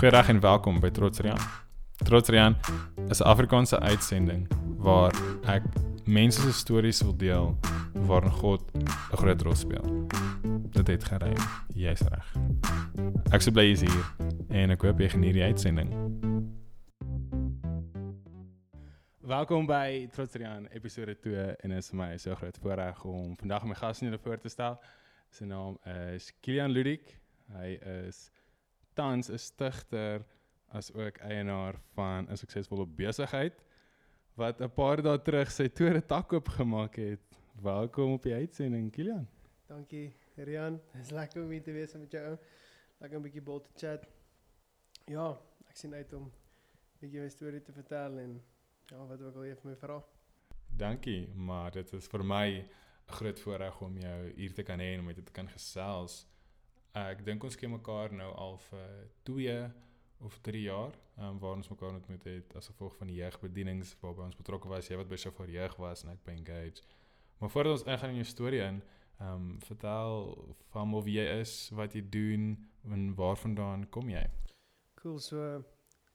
Goeiedag en welkom by Trotsrian. Trotsrian is 'n Afrikaanse uitsending waar ek mense se stories wil deel waarin God 'n groot rol speel. Dit het gerei. Jy's reg. Ek sou bly jy's hier en ek hoop jy geniet die uitsending. Welkom by Trotsrian episode 2 en is my so groot voorreg om vandag my gas in julle voor te stel. Sy naam is Kilian Ludik. Hy is tans 'n stigter as ook eienaar van 'n suksesvolle besigheid wat 'n paar dae terug sy tweede tak oopgemaak het. Welkom op die uitsending, Kilian. Dankie, Rian. Dit is lekker om hier te wees met jou. Lekker 'n bietjie bol te chat. Ja, ek sien uit om 'n bietjie my storie te vertel en ja, wat ook al jy vir my vra. Dankie, maar dit is vir my 'n groot voorreg om jou hier te kan hê en om met jou te kan gesels. Ek dink ons ken mekaar nou al vir 2 of 3 jaar, ehm um, waar ons mekaar ontmoet het as gevolg van die jeugbedienings waarby ons betrokke was, jy wat by Sofar Jeug was en ek by Engage. Maar voordat ons ingaan in jou storie in, ehm um, vertel van wie jy is, wat jy doen en waarvandaan kom jy? Cool, so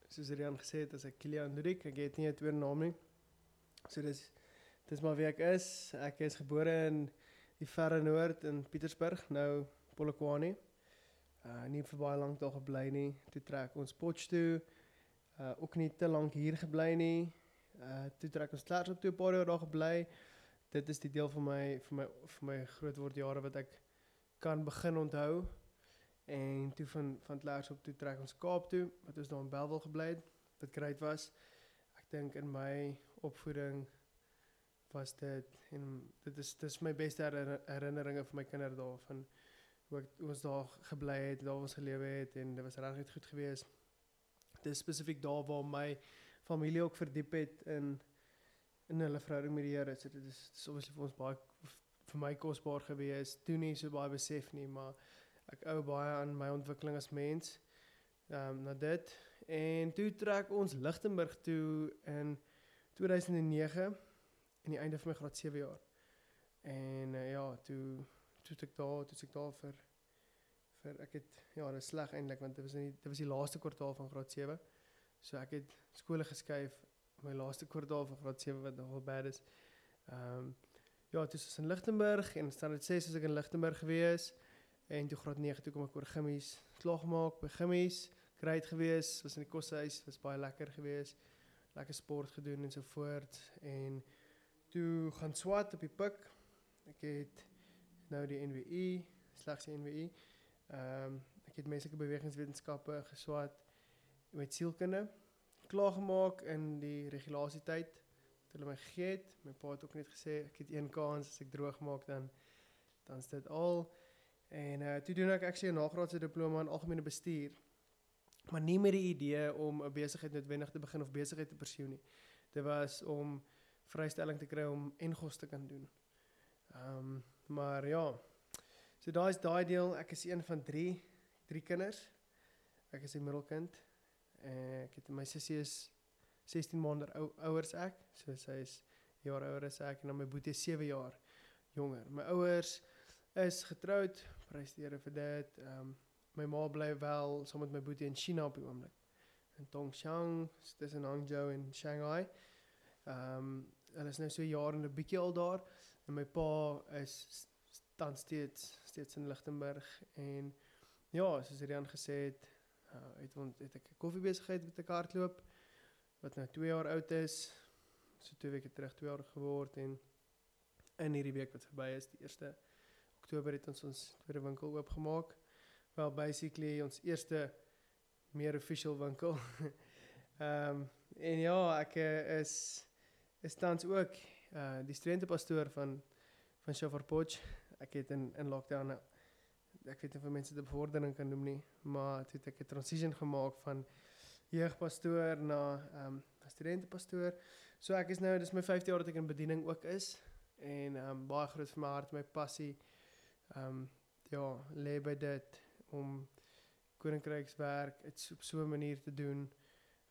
soos Rian gesê het, as ek Kilian Ludik, ek het nie 'n tweede naam nie. So dis dis maar wie ek is. Ek is gebore in die verre noord in Pietersburg, nou Polokwane. Uh nie vir baie lank daar gebly nie. Toe trek ons Potch toe. Uh ook nie te lank hier gebly nie. Uh toe trek ons Klars op toe 'n paar jaar daar gebly. Dit is die deel van my vir my vir my groot word jare wat ek kan begin onthou. En toe van van Klars op toe trek ons Kaap toe, wat ons daar in Belwel gebly het. Wat great was. Ek dink in my opvoeding was dit en dit is dis my beste herinneringe vir my kinders daarvan hoe ons daar gebly het, daar ons gelewe het en dit was regtig goed geweest. Dit is spesifiek daar waar my familie ook verdiep het in in hulle verhouding met die Here. So dit is dit is obviously vir ons baie vir my kosbaar geweest. Toe nie so baie besef nie, maar ek ou baie aan my ontwikkeling as mens. Ehm um, na dit en toe trek ons Lichtenburg toe in 2009 in die einde van my graad 7 jaar. En uh, ja, toe toe ek daar, toe ek daar vir vir ek het ja, dit is sleg eintlik want dit was nie dit was die laaste kwartaal van graad 7. So ek het skole geskuif my laaste kwartaal van graad 7 wat nogal bad is. Ehm um, ja, dit is in Lichtenburg en dit 6 as ek in Lichtenburg gewees en toe graad 9 toe kom ek oor gimmies slag gemaak by gimmies. Great gewees, was in die koshuis, was baie lekker gewees. Lekker sport gedoen en so voort en toe gaan swat op die pik. Ek het nou die NWI, slegs die NWI. Ehm um, ek het menslike bewegingswetenskappe geswat met sielkunde klaar gemaak in die regulasietyd wat hulle my gegee het. My pa het ook net gesê ek het een kans as ek droog maak dan dan is dit al. En uh toe doen ek actually 'n nagraadse diploma in algemene bestuur. Maar nie met die idee om 'n besigheid noodwendig te begin of besigheid te persoon nie. Dit was om vrystelling te kry om engos te kan doen. Ehm um, Maar ja. So daai is daai deel. Ek is een van 3 3 kinders. Ek is die middelkind. En ek het my sussie is 16 maande ou, ouer as ek. So sy is jaar ouer as ek en dan my boetie is 7 jaar jonger. My ouers is getroud. Prys die Here vir dit. Ehm um, my ma bly wel saam met my boetie in China op die oomblik. In Tongshan, tussen Hangzhou en Shanghai. Ehm um, hulle is nou so jaar en 'n bietjie al daar. En my pa is tans steeds steeds in Lichtenburg en ja, soos Rian gesê het, uh, het ons het ek 'n koffiebesigheid met 'n hardloop wat nou 2 jaar oud is. So 2 weke terug 2 jaar geword en in hierdie week wat verby is, die 1 Oktober het ons ons tweede winkel oopgemaak. Well basically ons eerste meer official winkel. Ehm um, en ja, ek uh, is is tans ook uh die studentepastoor van van Shofar Potch. Ek het in in lockdown ek weet nie of mense dit bevordering kan noem nie, maar toe het ek 'n transition gemaak van jeugpastoor na ehm um, studentepastoor. So ek is nou dis my 5de jaar dat ek in bediening ook is en ehm um, baie groot vir my hart, my passie. Ehm um, ja, lê by dit om koninkrykswerk op so 'n manier te doen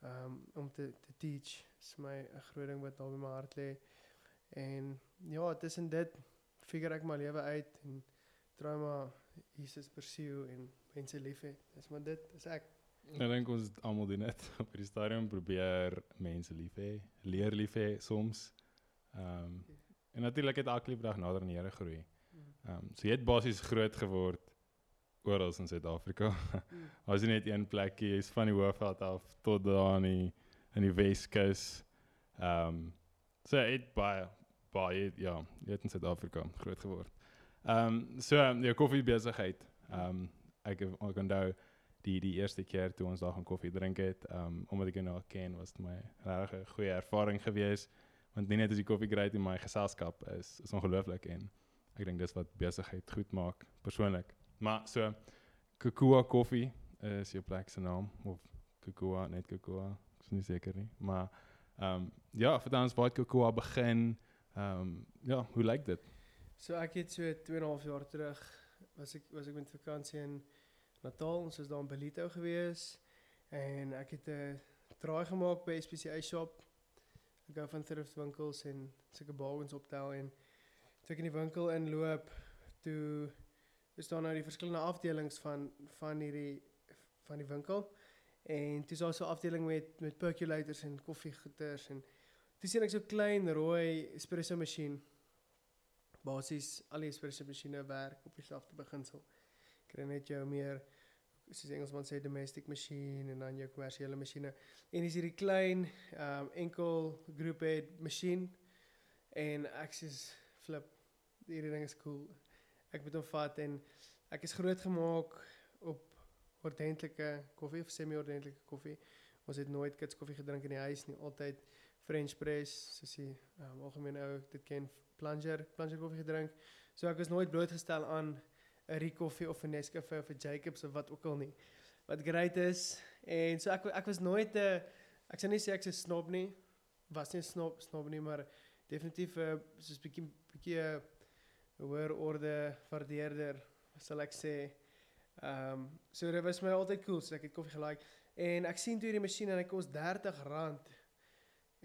um, om te te teach is my 'n groot ding wat daar in my hart lê. En ja, tussen dit figure ek my lewe uit en try maar Jesus pursue en mense lief hê. Dis maar dit, is ek. Ek dink ons almal doen dit op die stadium probeer mense lief hê, leer lief hê soms. Ehm um, en natuurlik het elke dag nader aan die Here groei. Ehm um, so jy het basies groot geword oral in Suid-Afrika. Mm. As jy net een plekkie is van die Hoofveld af tot daar in die in die Weskus. Ehm um, so het baie baie ja, jy het in Suid-Afrika groot geword. Ehm um, so jou koffiebesigheid. Ehm um, ek ek onthou die die eerste keer toe ons daar gaan koffie drink het, ehm um, omdat ek nou ken, was dit my regtig 'n goeie ervaring geweest want nie net is die koffie great in my geselskap is is ongelooflik en ek dink dis wat besigheid goed maak persoonlik. Maar so Kukua koffie is jou plek se naam of Kukua net Kukua, ek is nie seker nie, maar ehm um, ja, vir ons waar Kukua begin. Um, ja, hoe lyk dit? So ek het so 2 en 'n half jaar terug was ek was met vakansie in Natal, ons was daar in Belito gewees en ek het 'n draai gemaak by SPCA shop. Ek gou van thrift winkels en sulke bargains optel en toe ek in die winkel inloop, toe is daar nou die verskillende afdelings van van hierdie van die winkel. En toe is daar so afdeling met met percolators en koffiegieters en toe sien ek so klein rooi espresso masjien basies al die espresso masjiene werk op dieselfde beginsel. Kry net jou meer soos Engelsman sê domestic machine en dan jou kommersiële masjiene. En dis hierdie klein um enkel groep head masjien en ek sê flip hierdie ding is cool. Ek moet hom vat en ek is groot gemaak op ordentlike koffie of semi-ordentlike koffie. Ons het nooit kits koffie gedrink in die huis nie, altyd French press, soos die um, algemeen ou dit ken plunger, plunger koffie gedrink. So ek was nooit blootgestel aan 'n Ricoffee of 'n Nescafe of 'n Jacobs of wat ook al nie. Wat great is en so ek ek was nooit 'n ek sou nie sê ek's 'n snob nie. Was nie snob snob nie, maar definitief uh, soos bietjie bietjie 'n hoër orde waardeerder sal ek sê. Ehm um, so dit was my altyd cool, so ek het koffie gelike en ek sien toe hierdie masjien en hy kos R30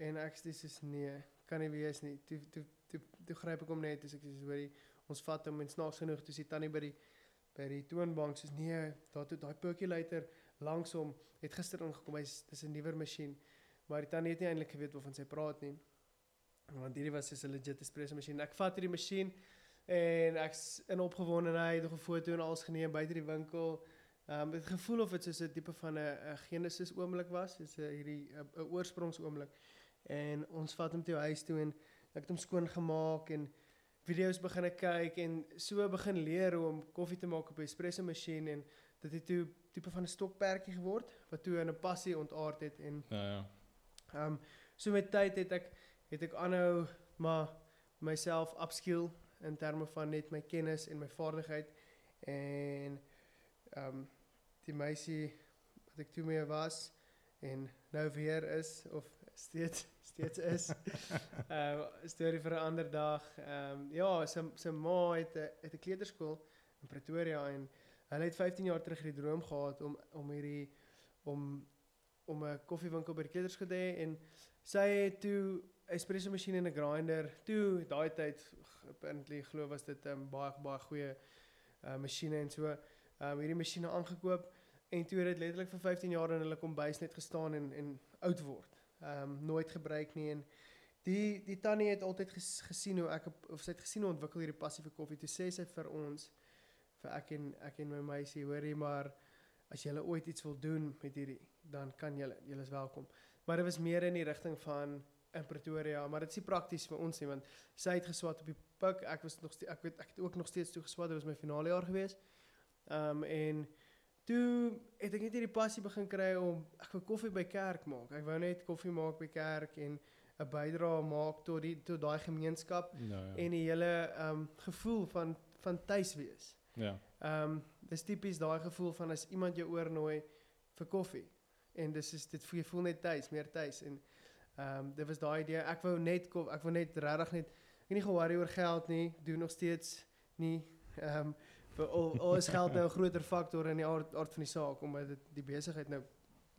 en ek sê dis nee, kan nie wees nie. Toe toe toe toe gryp ek hom net as ek sê hoorie ons vat hom en snaaks genoeg toe sien tannie by die by die toonbank soos nee daar toe daai percolator langs hom het gister ingekom hy's dis 'n nuwer masjien maar die tannie het nie eintlik geweet waarvan sy praat nie want hierdie was so 'n legit espresso masjien ek vat hierdie masjien en ek's in opgewondenheid nog 'n foto en alles geneem buite die winkel Ehm um, het gevoel of dit soos 'n tipe van 'n genesis oomblik was, soos 'n hierdie 'n oorsprong oomblik. En ons vat hom toe huis toe en ek het hom skoon gemaak en video's begin kyk en so begin leer hoe om koffie te maak op 'n espresso masjien en dit het toe tipe van 'n stokperdjie geword wat toe in 'n passie ontaard het en Ja ja. ehm um, so met tyd het ek het ek aanhou maar myself upskill in terme van net my kennis en my vaardigheid en ehm um, die meisie wat ek toe mee was en nou weer is of steeds steeds is. Ehm uh, storie vir 'n ander dag. Ehm um, ja, sy sy ma het 'n het 'n kleuterskool in Pretoria en hulle het 15 jaar terug die droom gehad om om hierdie om om 'n koffiewinkel by die kleuterskool te hê en sy het toe 'n espresso masjien en 'n grinder. Toe daai tyd apparently glo was dit 'n um, baie baie goeie uh, masjiene en so. Ehm um, hierdie masjiene aangekoop en toe het dit letterlik vir 15 jaar in hulle kombuis net gestaan en en oud word. Ehm um, nooit gebruik nie en die die tannie het altyd ges, gesien hoe ek of sy het gesien hoe ontwikkel hierdie passie vir koffie. Toe sê sy vir ons vir ek en ek en my meisie, hoorie maar as jy ooit iets wil doen met hierdie, dan kan jy jy is welkom. Maar dit was meer in die rigting van in Pretoria, maar dit is prakties vir ons nie want sy het geswat op die pik. Ek was nog steeds ek weet ek het ook nog steeds toe geswat. Dit was my finale jaar geweest. Ehm um, en toe het ek net hierdie passie begin kry om ek wil koffie by kerk maak. Ek wou net koffie maak by kerk en 'n bydrae maak tot die tot daai gemeenskap Ja ja. en die hele ehm um, gevoel van van tuis wees. ja. Ehm um, dis tipies daai gevoel van as iemand jou oornooi vir koffie en dis is dit jy voel net tuis, meer tuis en ehm um, dit was daai idee. Ek wou net kof, ek wou net regtig net ek nie ge-worry oor geld nie, doen nog steeds nie ehm um, is geld nou 'n groter faktor in die aard, aard van die saak omdat dit die besigheid nou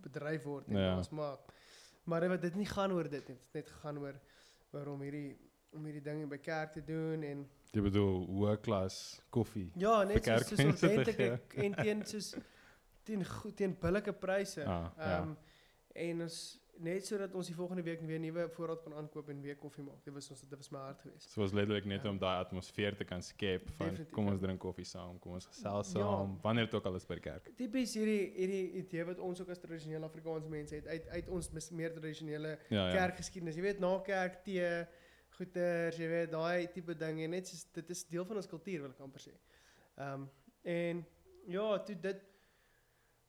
bedryf word en Ja. ons maak. Maar dit dit nie gaan oor dit het net gegaan oor oor om hierdie om hierdie dinge by kerk te doen en Jy bedoel hoë klas koffie. ja, net soos soos ordentlike en teen soos teen goed teen billike pryse. Ah, ja. Ehm en ons net sodat ons die volgende week weer nuwe voorraad kan aankoop en weer koffie maak. Dit was ons dit was my hart geweest. So was letterlik net Ja. om daai atmosfeer te kan skep van Definitief, kom ja. ons drink koffie saam, kom ons gesels Ja. saam, wanneer dit ook al is by die kerk. Tipies hierdie hierdie idee wat ons ook as tradisionele Afrikaanse mense het uit uit ons mis, meer tradisionele Ja, ja. kerkgeskiedenis. Jy weet na kerk tee, goeters, jy weet daai tipe dinge net soos dit is deel van ons kultuur wil ek amper sê. Ehm um, en ja, toe dit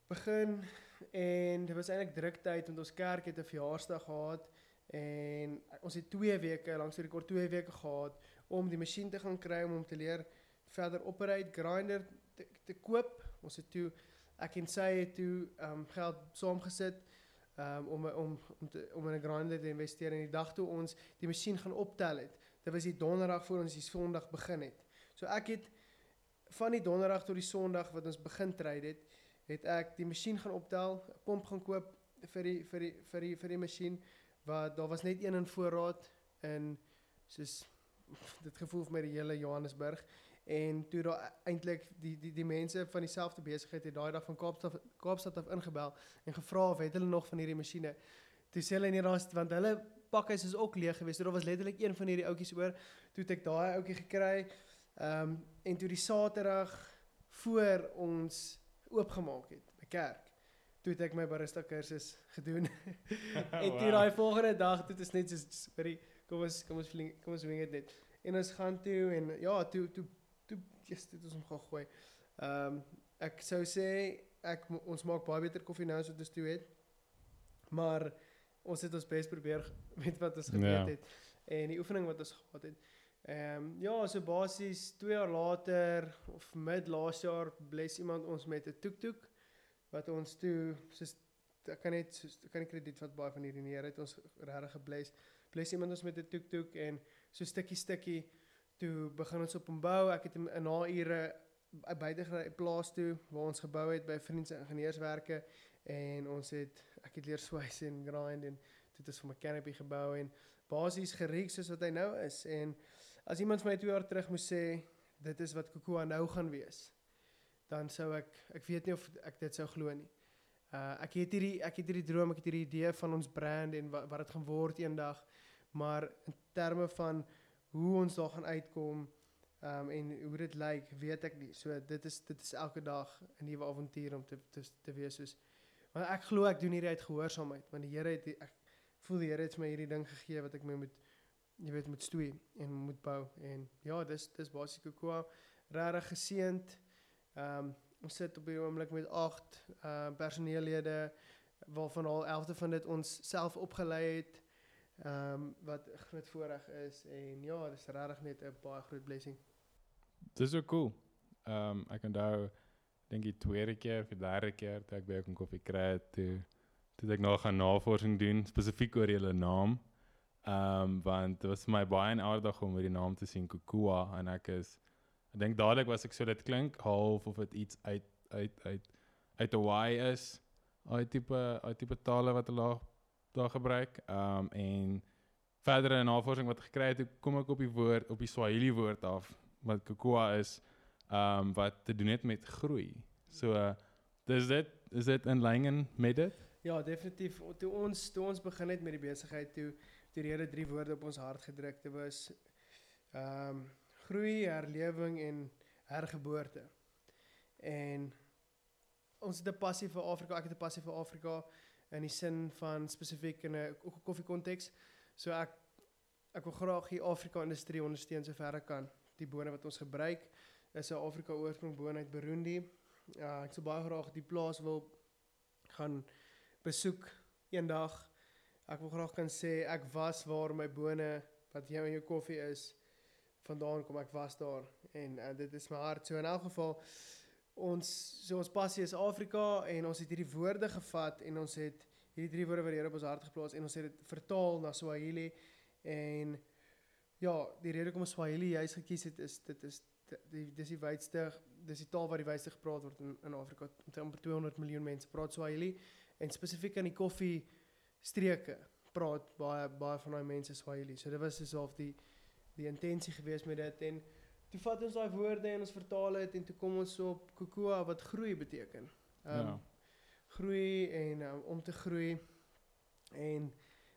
begin en dit was eintlik druk tyd want ons kerk het 'n verjaarsdag gehad en ons het 2 weke langs die rekord 2 weke gehad om die masjien te gaan kry om hom te leer verder operate grinder te, te koop. Ons het toe ek en sy het toe ehm um, geld saamgesit um, om om om te, om in 'n grinder te investeer en die dag toe ons die masjien gaan optel het. Dit was die donderdag voor ons die Sondag begin het. So ek het van die donderdag tot die Sondag wat ons begin trade het, het ek die masjien gaan optel, 'n pomp gaan koop vir die vir die vir die vir die masjien wat daar was net een in voorraad in soos dit gevoel vir my die hele Johannesburg en toe daar eintlik die die die mense van dieselfde besigheid het daai dag van Kaapstad Kaapstad af ingebel en gevra of het hulle nog van hierdie masjiene. Toe sê hulle nee daar's want hulle pakhuis is ook leeg geweest. So daar was letterlik een van hierdie ouetjies oor. Toe het ek daai ouetjie gekry. Ehm um, en toe die Saterdag voor ons oopgemaak het by kerk. Toe het ek my barista kursus gedoen. en toe Wow. daai volgende dag het ons net so hoorie kom ons kom ons vling, kom ons wing dit net. En ons gaan toe en ja, toe toe toe yes, dit ons hom gaan gooi. Ehm um, ek sou sê ek ons maak baie beter koffie nou as wat ons toe het. Maar ons het ons bes probeer met wat ons geweet Ja. het en die oefening wat ons gehad het. Ehm um, ja, so basies 2 jaar later of mid laas jaar bless iemand ons met 'n toektoek wat ons toe soos ek kan net soos ek kan krediet vat baie van hierdie neer het ons regtig gebless. Bless iemand ons met 'n toektoek en so stukkie stukkie toe begin ons op hom bou. Ek het hom in na ure buite gery plaas toe waar ons gebou het by vriende se ingenieurswerke en ons het ek het leer swys en grind en het ons vir my canopy gebou en basies geriek soos wat hy nou is en as iemand vir my 2 jaar terug moes sê dit is wat Cocoa nou gaan wees dan sou ek ek weet nie of ek dit sou glo nie. Uh ek het hierdie ek het hierdie droom, ek het hierdie idee van ons brand en wat wat dit gaan word eendag, maar in terme van hoe ons daar gaan uitkom um en hoe dit lyk, weet ek nie. So dit is dit is elke dag 'n nuwe avontuur om te te, te wees soos maar ek glo ek doen hierdie uit gehoorsaamheid want die Here het ek voel die Here het my hierdie ding gegee wat ek mee moet jy weet moet stoei en moet bou en ja, dis dis basies Cocoa regtig geseënd. Ehm um, ons sit op die oomblik met 8 uh personeellede waarvan al 11de van dit ons self opgelei het. Ehm um, wat groot voorreg is en ja, dis regtig net 'n baie groot blessing. Dis so cool. Ehm um, ek onthou dink die tweede keer die derde keer toe ek by 'n koffie kry het, toe toe ek nog gaan navorsing doen spesifiek oor julle naam. Ehm um, want dit was my baie aardig om oor die naam te sien Kukua en ek is ek dink dadelik was ek so dit klink half of dit iets uit uit uit uit Hawaii is. Daai tipe daai tipe tale wat hulle daar daar gebruik. Ehm um, en verdere navorsing wat ek gekry het, kom ek op die woord op die Swahili woord af wat Kukua is ehm um, wat te doen het met groei. So dis dit is dit in lyn met dit? Ja, definitief. Toe ons toe ons begin het met die besigheid toe toe die Here drie woorde op ons hart gedruk. Dit was ehm um, groei, herlewing en hergeboorte. En ons het 'n passie vir Afrika. Ek het 'n passie vir Afrika in die sin van spesifiek in 'n koffie konteks. So ek ek wil graag die Afrika industrie ondersteun sover ek kan. Die bone wat ons gebruik is 'n Afrika oorsprong boon uit Burundi. Ja, ek sou baie graag die plaas wil gaan besoek eendag. Ek wil graag kan sê ek was waar my bone wat jou in jou koffie is vandaan kom ek was daar en uh, dit is my hart. So in elk geval ons so ons passie is Afrika en ons het hierdie woorde gevat en ons het hierdie drie woorde wat die Here op ons hart geplaas en ons het dit vertaal na Swahili en ja, die rede hoekom ons Swahili juis gekies het is dit is di- die dis die wydste dis die taal wat die wydste gepraat word in in Afrika. Omtrent 200 miljoen mense praat Swahili en spesifiek in die koffie streke praat baie baie van daai mense Swahili. So dit was half die die intensie geweest met dit en toe vat ons daai woorde en ons vertaal dit en toe kom ons op Cocoa wat groei beteken. Um Ja. groei en um, om te groei. En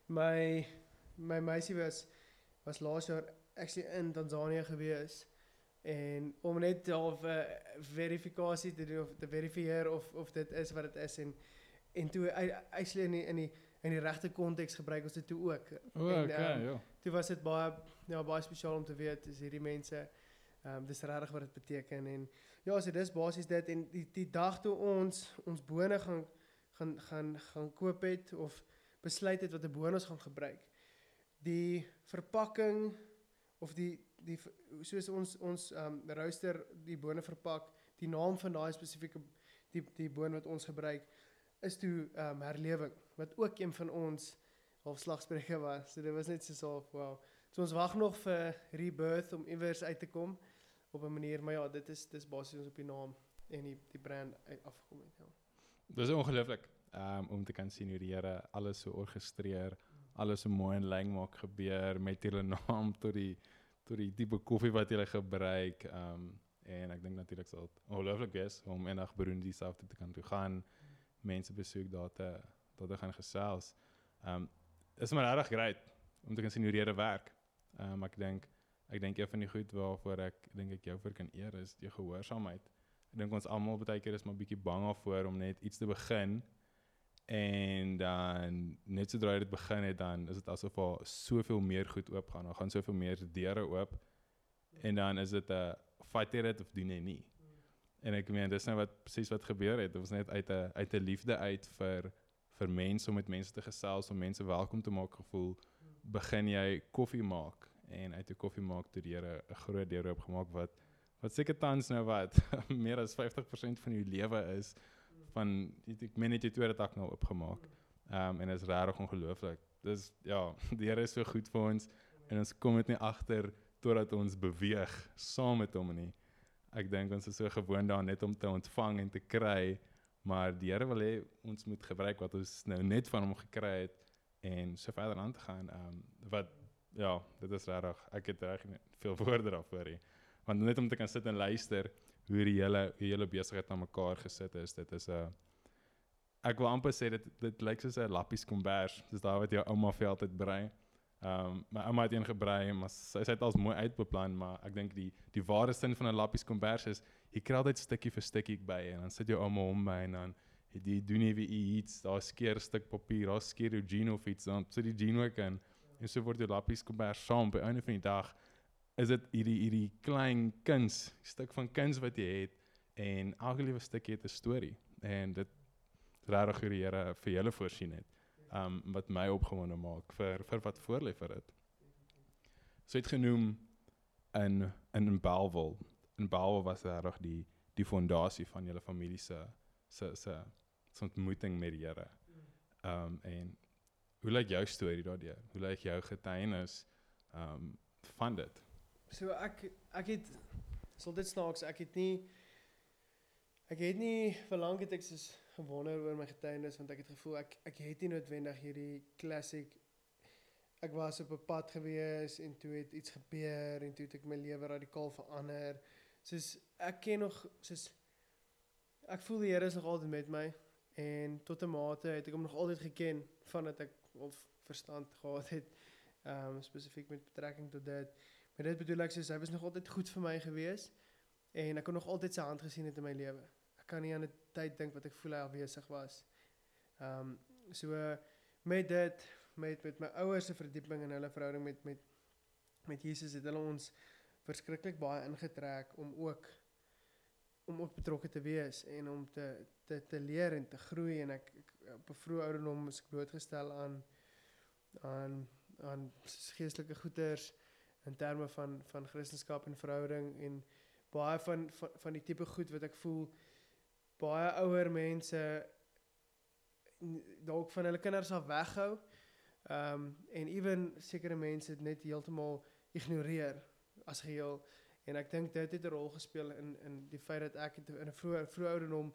my my meisie was was laas jaar actually in Tanzanië gewees en om net half 'n uh, verifikasie te doen of te verifieer of of dit is wat dit is en en toe hy actually in die, in die in die regte konteks gebruik ons dit toe ook. O, En, okay, ehm, ja. Toe was dit baie ja baie spesiaal om te weet is hierdie mense ehm um, dis regtig wat dit beteken en ja so dis basies dit en die die dag toe ons ons bone gaan gaan gaan gaan koop het of besluit het wat 'n bone ons gaan gebruik. Die verpakking of die die soos ons ons ehm um, rooster die bone verpak, die naam van daai spesifieke die die boon wat ons gebruik is toe ehm um, herlewing wat ook een van ons halfslagspreuke was. So dit was net so so wow. So ons wag nog vir rebirth om iewers uit te kom op 'n manier, maar ja, dit is dis basies ons op die naam en die die brand afgekom het, ja. Dis ongelooflik um, om te kan sien hoe die Here alles so orkestreer, alles so mooi en leng maak gebeur met julle naam tot die tot die tipe koffie wat jy gebruik. Um en ek dink natuurlik sal ongelooflik wees om eendag Burundi self te kan toe gaan, mense besoek daar te daar te gaan gesels. Um is maar regtig great om te kan sien hoe werk. Um ek dink ek dink een van die goed waarvoor ek dink ek jou vir kan eer is jou gehoorsaamheid. Ek dink ons almal baie keer is maar bietjie bang daarvoor om net iets te begin en dan net sodra jy dit begin het dan is dit asof daar soveel meer goed oop gaan. Daar gaan soveel meer deure oop en dan is dit 'n jy dit of doen jy nie. En ek meen dis nou wat presies wat gebeur het. Dit was net uit 'n uit 'n liefde uit vir vir mense om met mense te gesels, om mense welkom te maak gevoel. Begin jy koffie maak en uit 'n koffie maak toe die Here 'n groot deur oop gemaak wat wat seker tans nou wat meer as 50% van jou lewe is van ek meen net jy tweede tak nou opgemaak. Ehm um, en dit is regtig ongelooflik. Dis ja, die Here is so goed vir ons en ons kom dit nie agter totdat ons beweeg saam met hom nie. Ek dink ons is so gewoond daaraan net om te ontvang en te kry, maar die Here wil hê ons moet gebruik wat ons nou net van hom gekry het en so verder aan te gaan. Ehm um, wat ja, dit is regtig. Ek het reg veel woorde daarvoor nie. Want net om te kan sit en luister hoe die hele hoe hele besigheid aan mekaar gesit is, dit is 'n uh, ek wil amper sê dit dit lyk soos 'n lappies kombers. Dis daai wat jou ouma vir altyd brei. Ehm um, my ouma het een gebrei, maar sy sy het als mooi uitbeplan, maar ek dink die die ware sin van 'n lappies kombers is jy kry altyd stukkie vir stukkie by en dan sit jou ouma om by en dan het jy doen jy weer iets, daar skeer stuk papier, daar skeer jou jean of iets, dan sit die jean ook in en so word jou lappies kombers saam by einde van die dag is dit hierdie hierdie klein kuns, stuk van kuns wat jy het en elke liewe stukkie het 'n storie en dit regtig hoe die Here vir julle voorsien het. Um wat my opgewonde maak vir vir wat voorlê vir dit. So het genoem in in Bellville. In Bellville was regtig die die fondasie van julle familie se se se se ontmoeting met die Here. Um en hoe lyk jou storie daardeur? Hoe lyk jou getuienis um van dit? So ek ek het sal dit snaaks ek het nie ek het nie vir lank het ek soos gewonder oor my getuienis want ek het gevoel ek ek het nie noodwendig hierdie classic ek was op 'n pad gewees en toe het iets gebeur en toe het ek my lewe radikaal verander. Soos ek ken nog soos ek voel die Here is nog altyd met my en tot 'n mate het ek hom nog altyd geken vandat ek of verstand gehad het ehm um, spesifiek met betrekking tot dit. Maar dit bedoel ek soos hy was nog altyd goed vir my gewees en ek kon nog altyd sy hand gesien het in my lewe. Ek kan nie aan 'n tyd dink wat ek voel hy afwesig was. Ehm um, so met dit met met my ouers se verdieping in hulle verhouding met met met Jesus het hulle ons verskriklik baie ingetrek om ook om ook betrokke te wees en om te te te leer en te groei en ek, ek op 'n vroeë ouderdom is ek blootgestel aan aan aan geestelike goeters in terme van van Christendom en verhouding en baie van van van die tipe goed wat ek voel baie ouer mense dalk van hulle kinders af weghou. Ehm um, en ewen sekere mense dit net heeltemal ignoreer as geheel en ek dink dit het 'n rol gespeel in in die feit dat ek het in 'n vroeë vroeë ouderdom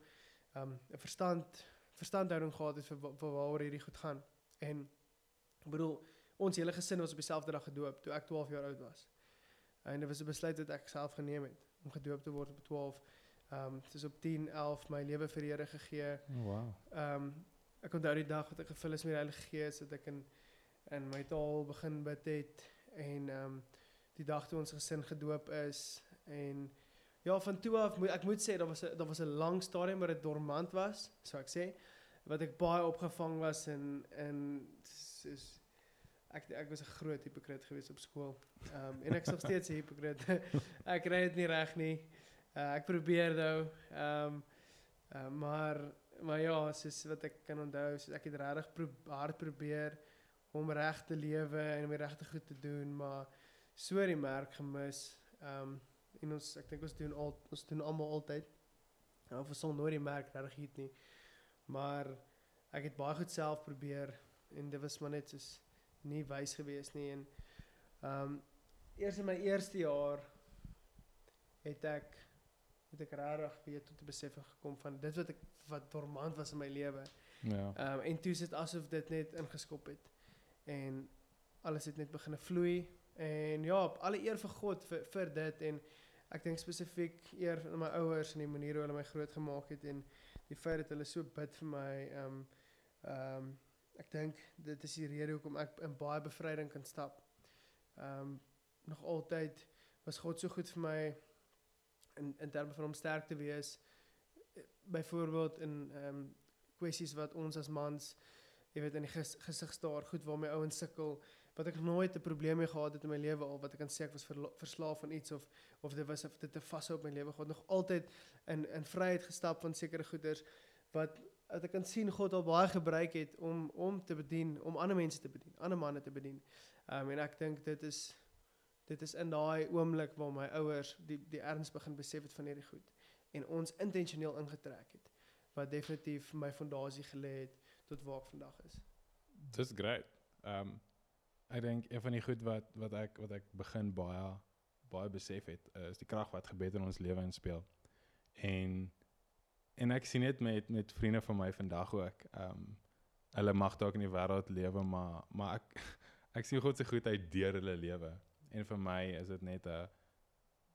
ehm um, 'n verstand verstandhouding gehad het vir, vir waaroor hierdie goed gaan. En ek bedoel ons hele gesin was op dieselfde dag gedoop toe ek 12 jaar oud was. En dit was 'n besluit wat ek self geneem het om gedoop te word op 12. Ehm um, soos op 10, 11 my lewe vir die Here gegee. Oh, wow. Ehm um, ek onthou die dag wat ek gevul is met die Heilige Gees dat ek in in my taal begin bid het en ehm um, die dag toe ons gesin gedoop is en ja van toe af moet ek moet sê daar was 'n daar was 'n lang stadium waar dit dormant was, so ek sê wat ek baie opgevang was en en soos ek ek was 'n groot hipokrit geweest op skool. Ehm um, en ek is nog steeds 'n hipokrit. ek ry dit nie reg nie. Uh, ek probeer nou. Ehm um, uh, maar maar ja, soos wat ek kan onthou, soos ek het regtig pro hard probeer om reg te lewe en om die regte goed te doen, maar so die merk gemis. Ehm um, en ons ek dink ons doen al ons doen almal altyd. Nou vir son nooit die merk reg hier nie. Maar ek het baie goed self probeer en dit was maar net soos nie wys gewees nie en ehm um, eers in my eerste jaar het ek het ek regtig weer tot besef gekom van dit wat ek wat dormant was in my lewe. Ja. Ehm um, en toe sit asof dit net ingeskop het en alles het net begin vloei en ja, alle eer vir God vir vir dit en ek dink spesifiek eer aan my ouers en die manier hoe hulle my groot gemaak het en die feit dat hulle so bid vir my ehm um, ehm um, ek dink dit is die rede hoekom ek in baie bevryding kan stap. Ehm um, nog altyd was God so goed vir my in in terme van om sterk te wees. Byvoorbeeld in ehm um, kwessies wat ons as mans jy weet in die ges, gesig staar goed waar my ouens sukkel wat ek nooit 'n probleem mee gehad het in my lewe al wat ek kan sê ek was verslaaf aan iets of of dit was of dit 'n vashou op my lewe gehad nog altyd in in vryheid gestap van sekere goeders wat wat ek kan sien God al baie gebruik het om om te bedien om ander mense te bedien ander manne te bedien um, en ek dink dit is dit is in daai oomblik waar my ouers die die erns begin besef het van hierdie goed en ons intentioneel ingetrek het wat definitief my fondasie gelê het tot waar ek vandag is. Dis great. Ehm um, ek dink een van die goed wat wat ek wat ek begin baie baie besef het is die krag wat gebed in ons lewe inspel. En en ek sien dit met met vriende van my vandag ook. Ehm um, hulle mag dalk in die wêreld lewe, maar maar ek ek sien God se goedheid deur hulle lewe. En vir my is dit net 'n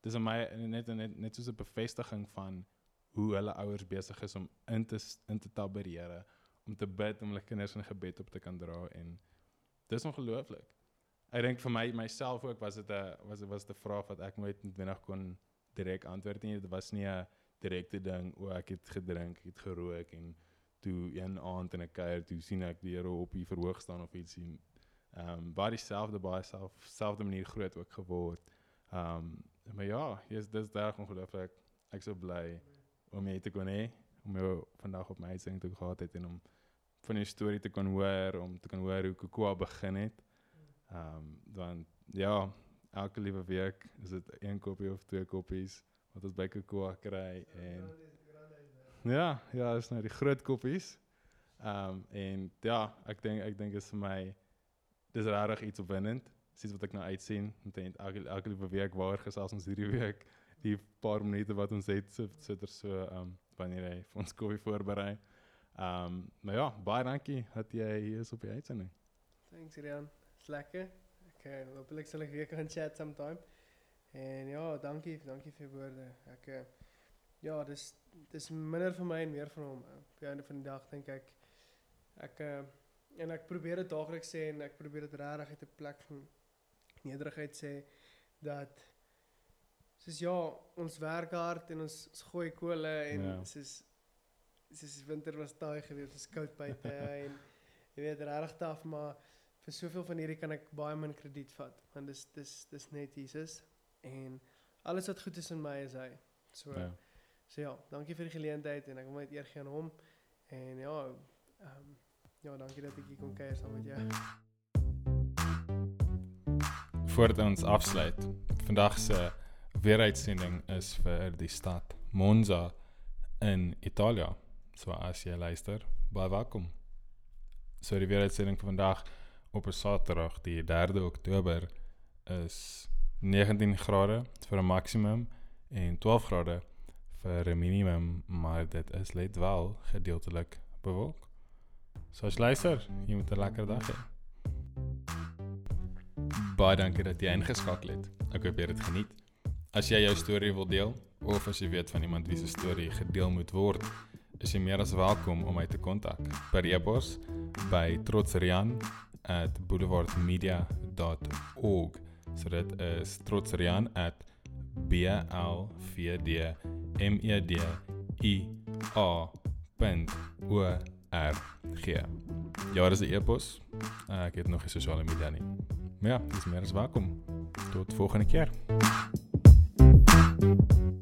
dis my net net net so 'n bevestiging van hoe hulle ouers besig is om in te in te taberere om te bid om hulle kinders in gebed op te kan dra en dis ongelooflik. Ek dink vir my myself ook was dit 'n was was 'n vraag wat ek nooit noodwendig kon direk antwoord nie. Dit was nie 'n direkte ding o ek het gedrink, ek het gerook en toe een aand in 'n kuier toe sien ek die Here op die verhoog staan of iets sien. Ehm um, baie dieselfde baie self selfde manier groot ook geword. Ehm um, maar ja, jy's dis daar ongelooflik. Ek so bly om jy te kon hê om jou vandag op my uitsending te gehad het en om van die storie te kan hoor om te kan hoor hoe Kokoa begin het. Ehm um, dan ja, elke liewe week is dit een koppie of twee koppies wat ons by Kokoa kry en Ja, ja, is nou die groot koppies. Ehm um, en ja, ek dink ek dink is vir my dis regtig iets opwindend. Dis wat ek nou uitsien. Intent elke elke liewe week waar gesels ons hierdie week die paar minute wat ons het sit er so ehm um, wanneer hy vir ons koffie voorberei. Ehm um, maar ja, baie dankie dat jy hier is op die uitsending. Thanks Rian. Dis lekker. Ek uh, hopelik sal ek weer kan chat sometime. En ja, dankie, dankie vir woorde. Ek uh, ja, dis dis minder vir my en meer van hom. Op die einde van die dag dink ek ek uh, en ek probeer dit daagliks sê en ek probeer dit regtig uit 'n plek van nederigheid sê dat soos ja, ons werk hard en ons, ons gooi kole en ja. soos soos die winter was taai geweest, was koud buite en jy weet regtig taaf, maar vir soveel van hierdie kan ek baie min krediet vat want dis dis dis net Jesus en alles wat goed is in my is hy. So ja. So ja, dankie vir die geleentheid en ek wil net eer gee aan hom en ja, ehm um, ja, dankie dat ek hier kon kuier saam met jou. Voordat ons afsluit, vandag se weeruitsending is vir die stad Monza in Italië. So as jy luister, baie welkom. So die weeruitsending vir vandag op 'n Saterdag, die 3de Oktober is 19 grade vir 'n maksimum en 12 grade vir 'n minimum, maar dit is let wel gedeeltelik bewolk. So luister, jy moet 'n lekker dag hê. Baie dankie dat jy ingeskakel het. Ek hoop jy het dit geniet. As jy jou storie wil deel of as jy weet van iemand wie se storie gedeel moet word, is jy meer as welkom om my te kontak per e-pos by trotsrian@boulevardmedia.org. So dit is trotsrian@blvd.media.o.r.g. Ja, dis 'n e-pos. Uh, ek het nog nie sosiale media nie. Maar ja, dis meer as welkom. Tot volgende keer. thank you